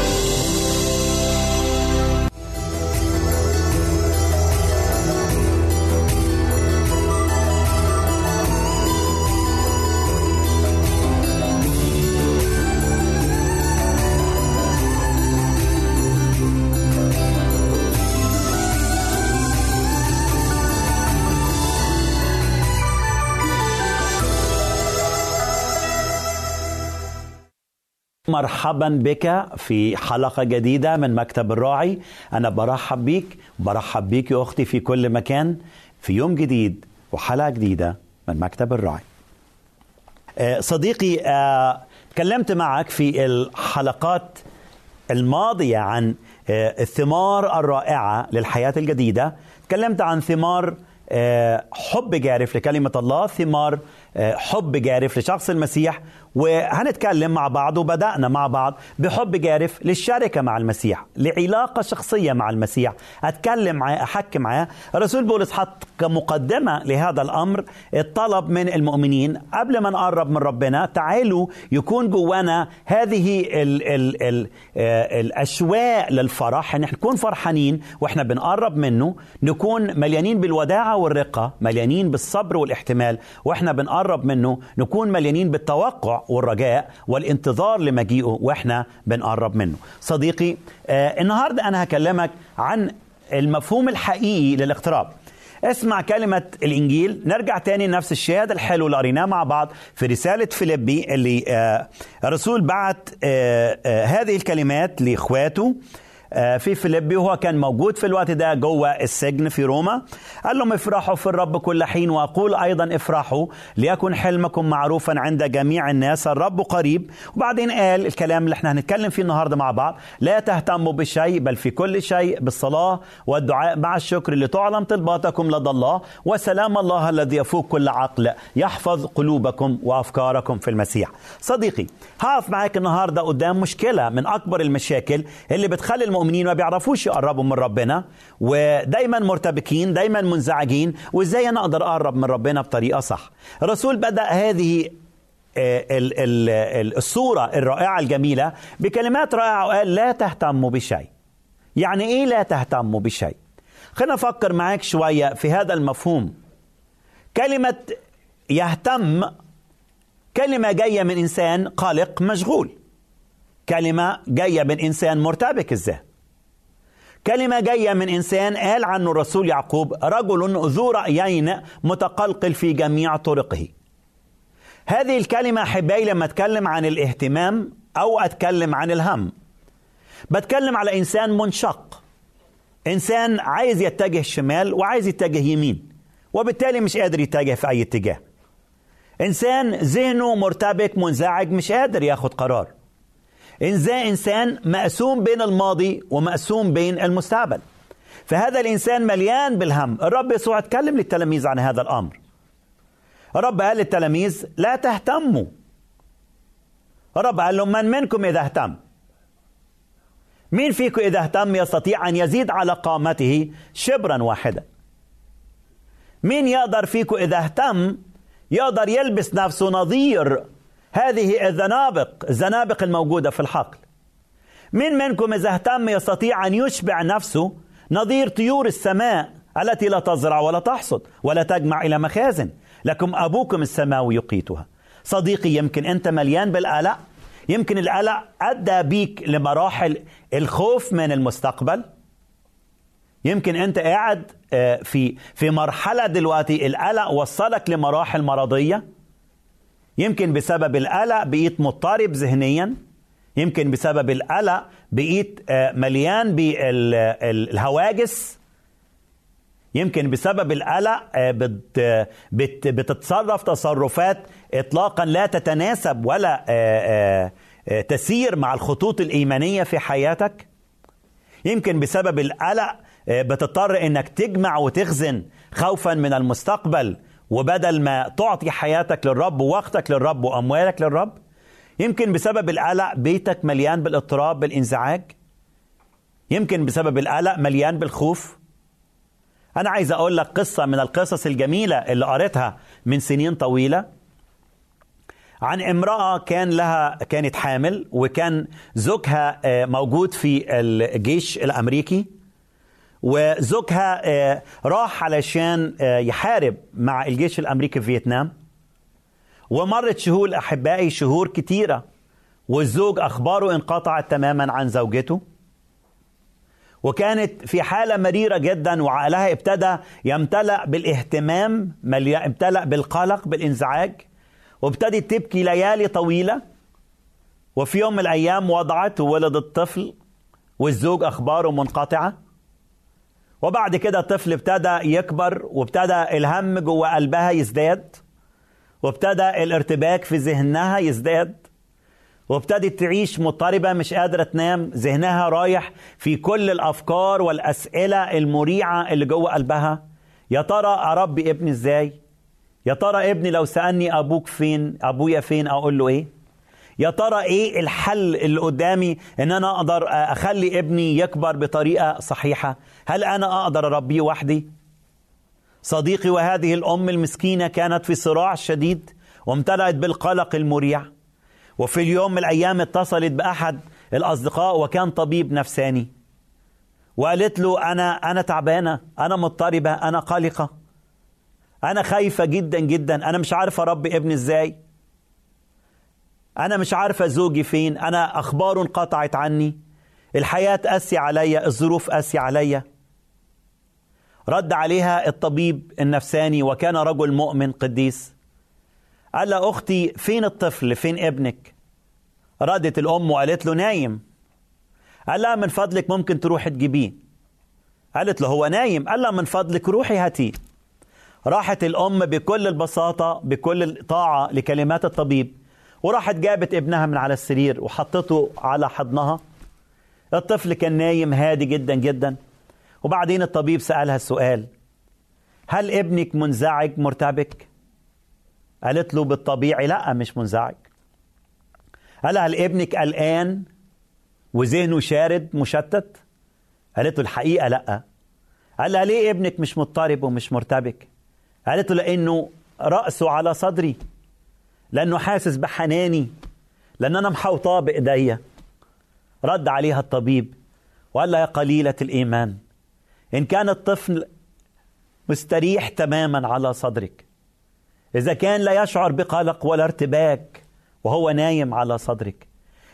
L: مرحبا بك في حلقة جديدة من مكتب الراعي. أنا برحب بيك برحب بيك يا أختي في كل مكان في يوم جديد وحلقة جديدة من مكتب الراعي. آه، صديقي آه، تكلمت معك في الحلقات الماضية عن آه، الثمار الرائعة للحياة الجديدة. تكلمت عن ثمار حب جارف لكلمة الله ثمار حب جارف لشخص المسيح وهنتكلم مع بعض وبدأنا مع بعض بحب جارف للشركة مع المسيح لعلاقة شخصية مع المسيح. أتكلم معاه أحكي معاه. الرسول بولس حط كمقدمة لهذا الأمر الطلب من المؤمنين قبل ما نقرب من ربنا تعالوا يكون جوانا هذه ال ال ال الأشواق للفرح. ان نكون فرحانين وإحنا بنقرب منه. نكون مليانين بالوداعة والرقة مليانين بالصبر والاحتمال وإحنا بنقرب منه. نكون مليانين بالتوقع والرجاء والانتظار لمجيئه وإحنا بنقرب منه. صديقي آه النهارده أنا هكلمك عن المفهوم الحقيقي للاقتراب. اسمع كلمة الإنجيل نرجع تاني لنفس الشهادة الحلو اللي قريناه مع بعض في رسالة فيليبي اللي آه الرسول بعت آه آه هذه الكلمات لإخواته. في فيليبي وهو كان موجود في الوقت ده جوه السجن في روما. قال لهم افرحوا في الرب كل حين وأقول أيضا افرحوا ليكن حلمكم معروفا عند جميع الناس. الرب قريب. وبعدين قال الكلام اللي إحنا هنتكلم فيه النهارده مع بعض لا تهتموا بشيء بل في كل شيء بالصلاة والدعاء مع الشكر لتعلم طلباتكم لدى الله. وسلام الله الذي يفوق كل عقل يحفظ قلوبكم وأفكاركم في المسيح. صديقي هقف معاك النهارده قدام مشكلة من أكبر المشاكل اللي بتخلي المؤمنين ما بيعرفوش يقربوا من ربنا ودايما مرتبكين دايما منزعجين وإزاي أنا أقدر أقرب من ربنا بطريقة صح؟ الرسول بدأ هذه الصورة الرائعة الجميلة بكلمات رائعة وقال لا تهتموا بشيء. يعني إيه لا تهتموا بشيء؟ خلينا نفكر معاك شوية في هذا المفهوم. كلمة يهتم كلمة جاية من إنسان قلق مشغول. كلمة جاية من إنسان مرتبك الذهن كلمة جاية من إنسان قال عنه الرسول يعقوب رجل ذو رأيين متقلقل في جميع طرقه. هذه الكلمة أحبائي لما أتكلم عن الاهتمام أو أتكلم عن الهم. بتكلم على إنسان منشق. إنسان عايز يتجه شمال وعايز يتجه يمين وبالتالي مش قادر يتجه في أي اتجاه. إنسان ذهنه مرتبك منزعج مش قادر ياخد قرار. إنسان إنسان مقسوم بين الماضي ومقسوم بين المستقبل. فهذا الإنسان مليان بالهم. الرب يسوع اتكلم للتلاميذ عن هذا الأمر. الرب قال للتلاميذ لا تهتموا. الرب قال لهم من منكم إذا اهتم؟ مين فيكم إذا اهتم يستطيع أن يزيد على قامته شبرا واحدا؟ مين يقدر فيكم إذا اهتم يقدر يلبس نفسه نظير هذه الزنابق الزنابق الموجودة في الحقل. من منكم إذا اهتم يستطيع أن يشبع نفسه نظير طيور السماء التي لا تزرع ولا تحصد ولا تجمع إلى مخازن. لكم أبوكم السماوي يقيتها. صديقي يمكن أنت مليان بالقلق يمكن القلق أدى بيك لمراحل الخوف من المستقبل. يمكن أنت قاعد آه، في في مرحلة دلوقتي القلق وصلك لمراحل مرضية. يمكن بسبب القلق بقيت مضطرب ذهنيا. يمكن بسبب القلق بقيت آه، مليان بالهواجس يمكن بسبب القلق آه، بت بت بتتصرف تصرفات اطلاقا لا تتناسب ولا آه، تسير مع الخطوط الإيمانية في حياتك. يمكن بسبب القلق بتضطر إنك تجمع وتخزن خوفا من المستقبل. وبدل ما تعطي حياتك للرب ووقتك للرب وأموالك للرب يمكن بسبب القلق بيتك مليان بالاضطراب بالانزعاج. يمكن بسبب القلق مليان بالخوف. أنا عايز أقول لك قصة من القصص الجميلة اللي قريتها من سنين طويلة. عن امرأة كان لها كانت حامل وكان زوجها آه، موجود في الجيش الأمريكي. وزوجها آه، راح علشان آه، يحارب مع الجيش الأمريكي في فيتنام. ومرت شهور أحبائي شهور كتيرة. والزوج أخباره انقطعت تماما عن زوجته. وكانت في حالة مريرة جدا وعقلها ابتدى يمتلأ بالاهتمام امتلأ بالقلق بالانزعاج. وابتدت تبكي ليالي طويلة. وفي يوم من الأيام وضعت وولدت طفل والزوج أخباره منقطعة. وبعد كده الطفل ابتدى يكبر وابتدى الهم جوه قلبها يزداد وابتدى الارتباك في ذهنها يزداد وابتدت تعيش مضطربة مش قادرة تنام ذهنها رايح في كل الأفكار والأسئلة المريعة اللي جوه قلبها. يا ترى أربي ابني إزاي؟ يا ترى ابني لو سألني أبوك فين أبويا فين أقول له إيه؟ يا ترى إيه الحل اللي قدامي إن أنا أقدر أخلي ابني يكبر بطريقة صحيحة؟ هل أنا أقدر أربيه وحدي؟ صديقي وهذه الأم المسكينة كانت في صراع شديد وامتلأت بالقلق المريع. وفي اليوم من الأيام اتصلت بأحد الأصدقاء وكان طبيب نفساني. وقالت له أنا أنا تعبانة أنا مضطربة أنا قلقة أنا خايفة جدا جدا أنا مش عارفة أربي ابني إزاي. أنا مش عارفة زوجي فين. أنا أخباره انقطعت عني. الحياة قاسية عليا الظروف قاسية عليا. رد عليها الطبيب النفساني وكان رجل مؤمن قديس. قال لها أختي فين الطفل؟ فين ابنك؟ ردت الأم وقالت له نايم. قال لها من فضلك ممكن تروحي تجيبيه. قالت له هو نايم. قال لها من فضلك روحي هاتيه. راحت الأم بكل البساطة بكل الطاعة لكلمات الطبيب. وراحت جابت ابنها من على السرير وحطته على حضنها. الطفل كان نايم هادي جدا جدا. وبعدين الطبيب سألها السؤال هل ابنك منزعج مرتبك؟ قالت له بالطبيعي لا مش منزعج. قال هل ابنك قلقان وذهنه شارد مشتت؟ قالت له الحقيقة لا. قال لها ليه ابنك مش مضطرب ومش مرتبك؟ قالت له لأنه رأسه على صدري. لأنه حاسس بحناني لأن أنا محوطاه بإيديا رد عليها الطبيب وقال لها يا قليلة الإيمان إن كان الطفل مستريح تماما على صدرك إذا كان لا يشعر بقلق ولا ارتباك وهو نايم على صدرك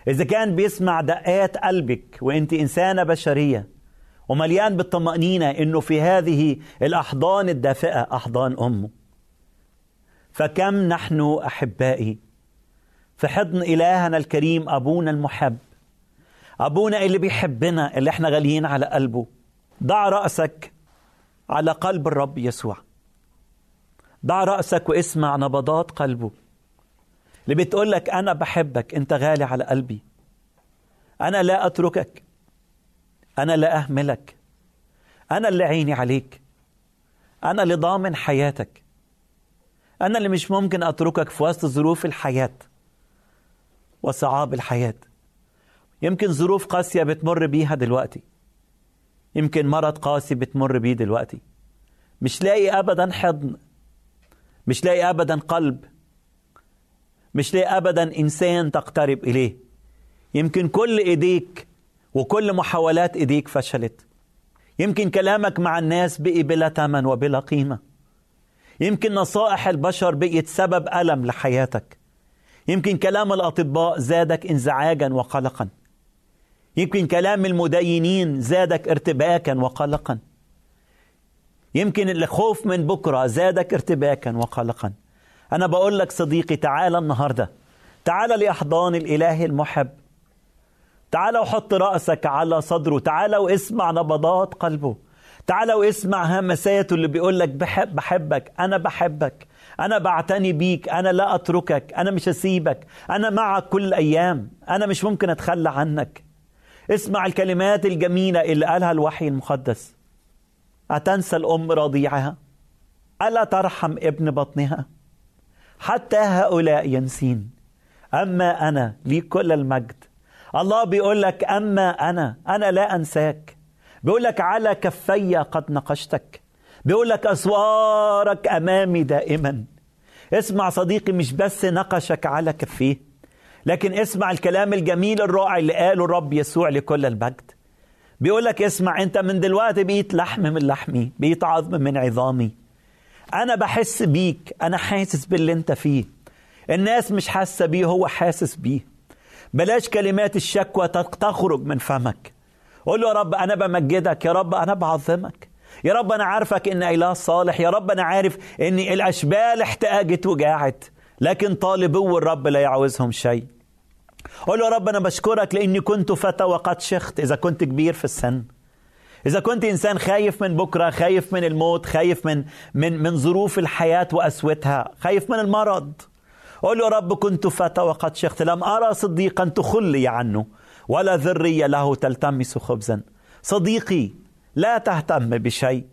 L: إذا كان بيسمع دقات قلبك وأنت إنسانة بشرية ومليان بالطمأنينة إنه في هذه الأحضان الدافئة أحضان أمه. فكم نحن أحبائي؟ في حضن إلهنا الكريم أبونا المحب. أبونا اللي بيحبنا اللي إحنا غاليين على قلبه. ضع رأسك على قلب الرب يسوع. ضع رأسك واسمع نبضات قلبه. اللي بتقول لك أنا بحبك أنت غالي على قلبي. أنا لا أتركك. أنا لا أهملك. أنا اللي عيني عليك. أنا اللي ضامن حياتك. أنا اللي مش ممكن أتركك في وسط ظروف الحياة وصعاب الحياة. يمكن ظروف قاسية بتمر بيها دلوقتي. يمكن مرض قاسي بتمر بيه دلوقتي. مش لاقي أبدا حضن. مش لاقي أبدا قلب. مش لاقي أبدا إنسان تقترب إليه. يمكن كل إيديك وكل محاولات إيديك فشلت. يمكن كلامك مع الناس بقي بلا ثمن وبلا قيمة. يمكن نصائح البشر بقيت سبب ألم لحياتك. يمكن كلام الأطباء زادك انزعاجا وقلقا. يمكن كلام المدينين زادك ارتباكا وقلقا. يمكن الخوف من بكرة زادك ارتباكا وقلقا. أنا بقول لك صديقي تعال النهاردة. تعال لأحضان الإله المحب. تعال وحط رأسك على صدره. تعال واسمع نبضات قلبه. تعال واسمع همساته اللي بيقول لك بحب بحبك أنا بحبك أنا بعتني بيك أنا لا أتركك أنا مش هسيبك أنا معك كل الأيام أنا مش ممكن أتخلى عنك. اسمع الكلمات الجميلة اللي قالها الوحي المقدس. أتنسى الأم رضيعها؟ ألا ترحم ابن بطنها؟ حتى هؤلاء ينسين. أما أنا لي كل المجد. الله بيقول لك أما أنا أنا لا أنساك. بيقول لك على كفي قد نقشتك. بيقول لك أسوارك أمامي دائما. اسمع صديقي مش بس نقشك على كفيه لكن اسمع الكلام الجميل الرائع اللي قاله الرب يسوع لكل المجد بيقول لك اسمع أنت من دلوقتي بقيت لحم من لحمي بقيت عظم من عظامي. أنا بحس بيك أنا حاسس باللي أنت فيه. الناس مش حاسة بيه هو حاسس بيه. بلاش كلمات الشكوى تخرج من فمك. قول له يا رب أنا بمجدك يا رب أنا بعظمك. يا رب أنا عارفك ان اله صالح يا رب أنا عارف ان الأشبال احتاجت وجاعت لكن طالبو الرب لا يعوزهم شيء. قول له يا رب أنا بشكرك لإني كنت فتى وقد شخت. إذا كنت كبير في السن إذا كنت إنسان خايف من بكرة خايف من الموت خايف من من من ظروف الحياة وأسوتها خايف من المرض. قول له يا رب كنت فتى وقد شخت. لم أرى صديقا تخلي عنه. ولا ذرية له تلتمس خبزا. صديقي لا تهتم بشيء.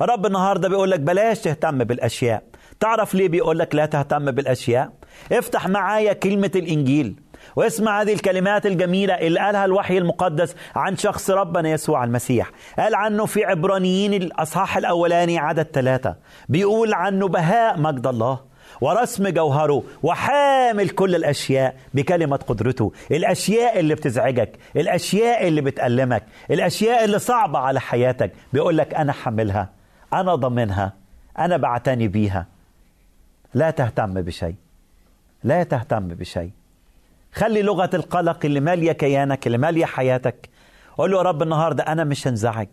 L: رب النهارده بيقول لك بلاش تهتم بالأشياء. تعرف ليه بيقول لك لا تهتم بالأشياء؟ افتح معايا كلمة الإنجيل. واسمع هذه الكلمات الجميلة اللي قالها الوحي المقدس عن شخص ربنا يسوع المسيح. قال عنه في عبرانيين الأصحاح الأولاني عدد ثلاثة. بيقول عنه بهاء مجد الله. ورسم جوهره وحامل كل الأشياء بكلمة قدرته. الأشياء اللي بتزعجك الأشياء اللي بتألمك الأشياء اللي صعبة على حياتك بيقول لك أنا حملها أنا ضمنها أنا بعتني بيها. لا تهتم بشيء لا تهتم بشيء. خلي لغة القلق اللي مالية كيانك اللي مالية حياتك. قول له يا رب النهاردة أنا مش هنزعج.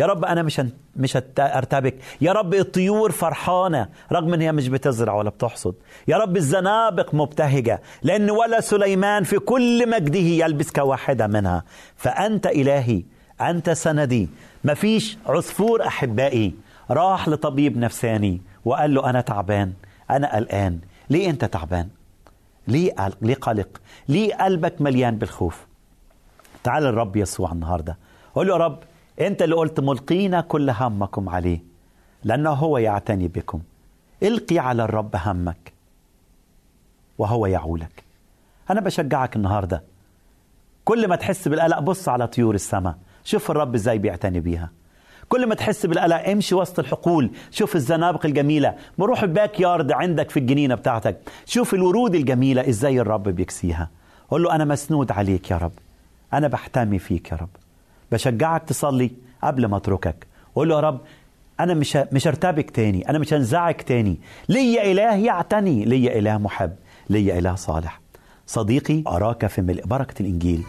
L: يا رب أنا مش. مش هرتبك يا رب الطيور فرحانة رغم إن هي مش بتزرع ولا بتحصد. يا رب الزنابق مبتهجة لأن ولا سليمان في كل مجده يلبس كواحدة منها. فأنت إلهي أنت سندي. مفيش عصفور أحبائي. راح لطبيب نفساني وقال له أنا تعبان أنا قلقان. ليه أنت تعبان؟ ليه ليه قلق؟ ليه قلبك مليان بالخوف؟ تعال الرب يسوع النهارده. قول له يا رب انت اللي قلت ملقينا كل همكم عليه لأنه هو يعتني بكم. القي على الرب همك وهو يعولك. أنا بشجعك النهارده. كل ما تحس بالقلق بص على طيور السماء شوف الرب إزاي بيعتني بيها. كل ما تحس بالقلق امشي وسط الحقول شوف الزنابق الجميلة. بروح الباك يارد عندك في الجنينة بتاعتك. شوف الورود الجميلة إزاي الرب بيكسيها. قول له أنا مسنود عليك يا رب. أنا بحتمي فيك يا رب. بشجعك تصلي قبل ما أتركك. قول له يا رب أنا مش مش هرتبك تاني أنا مش هنزعج تاني. ليا إله يعتني ليا إله محب ليا إله صالح. صديقي أراك في ملء بركة الإنجيل.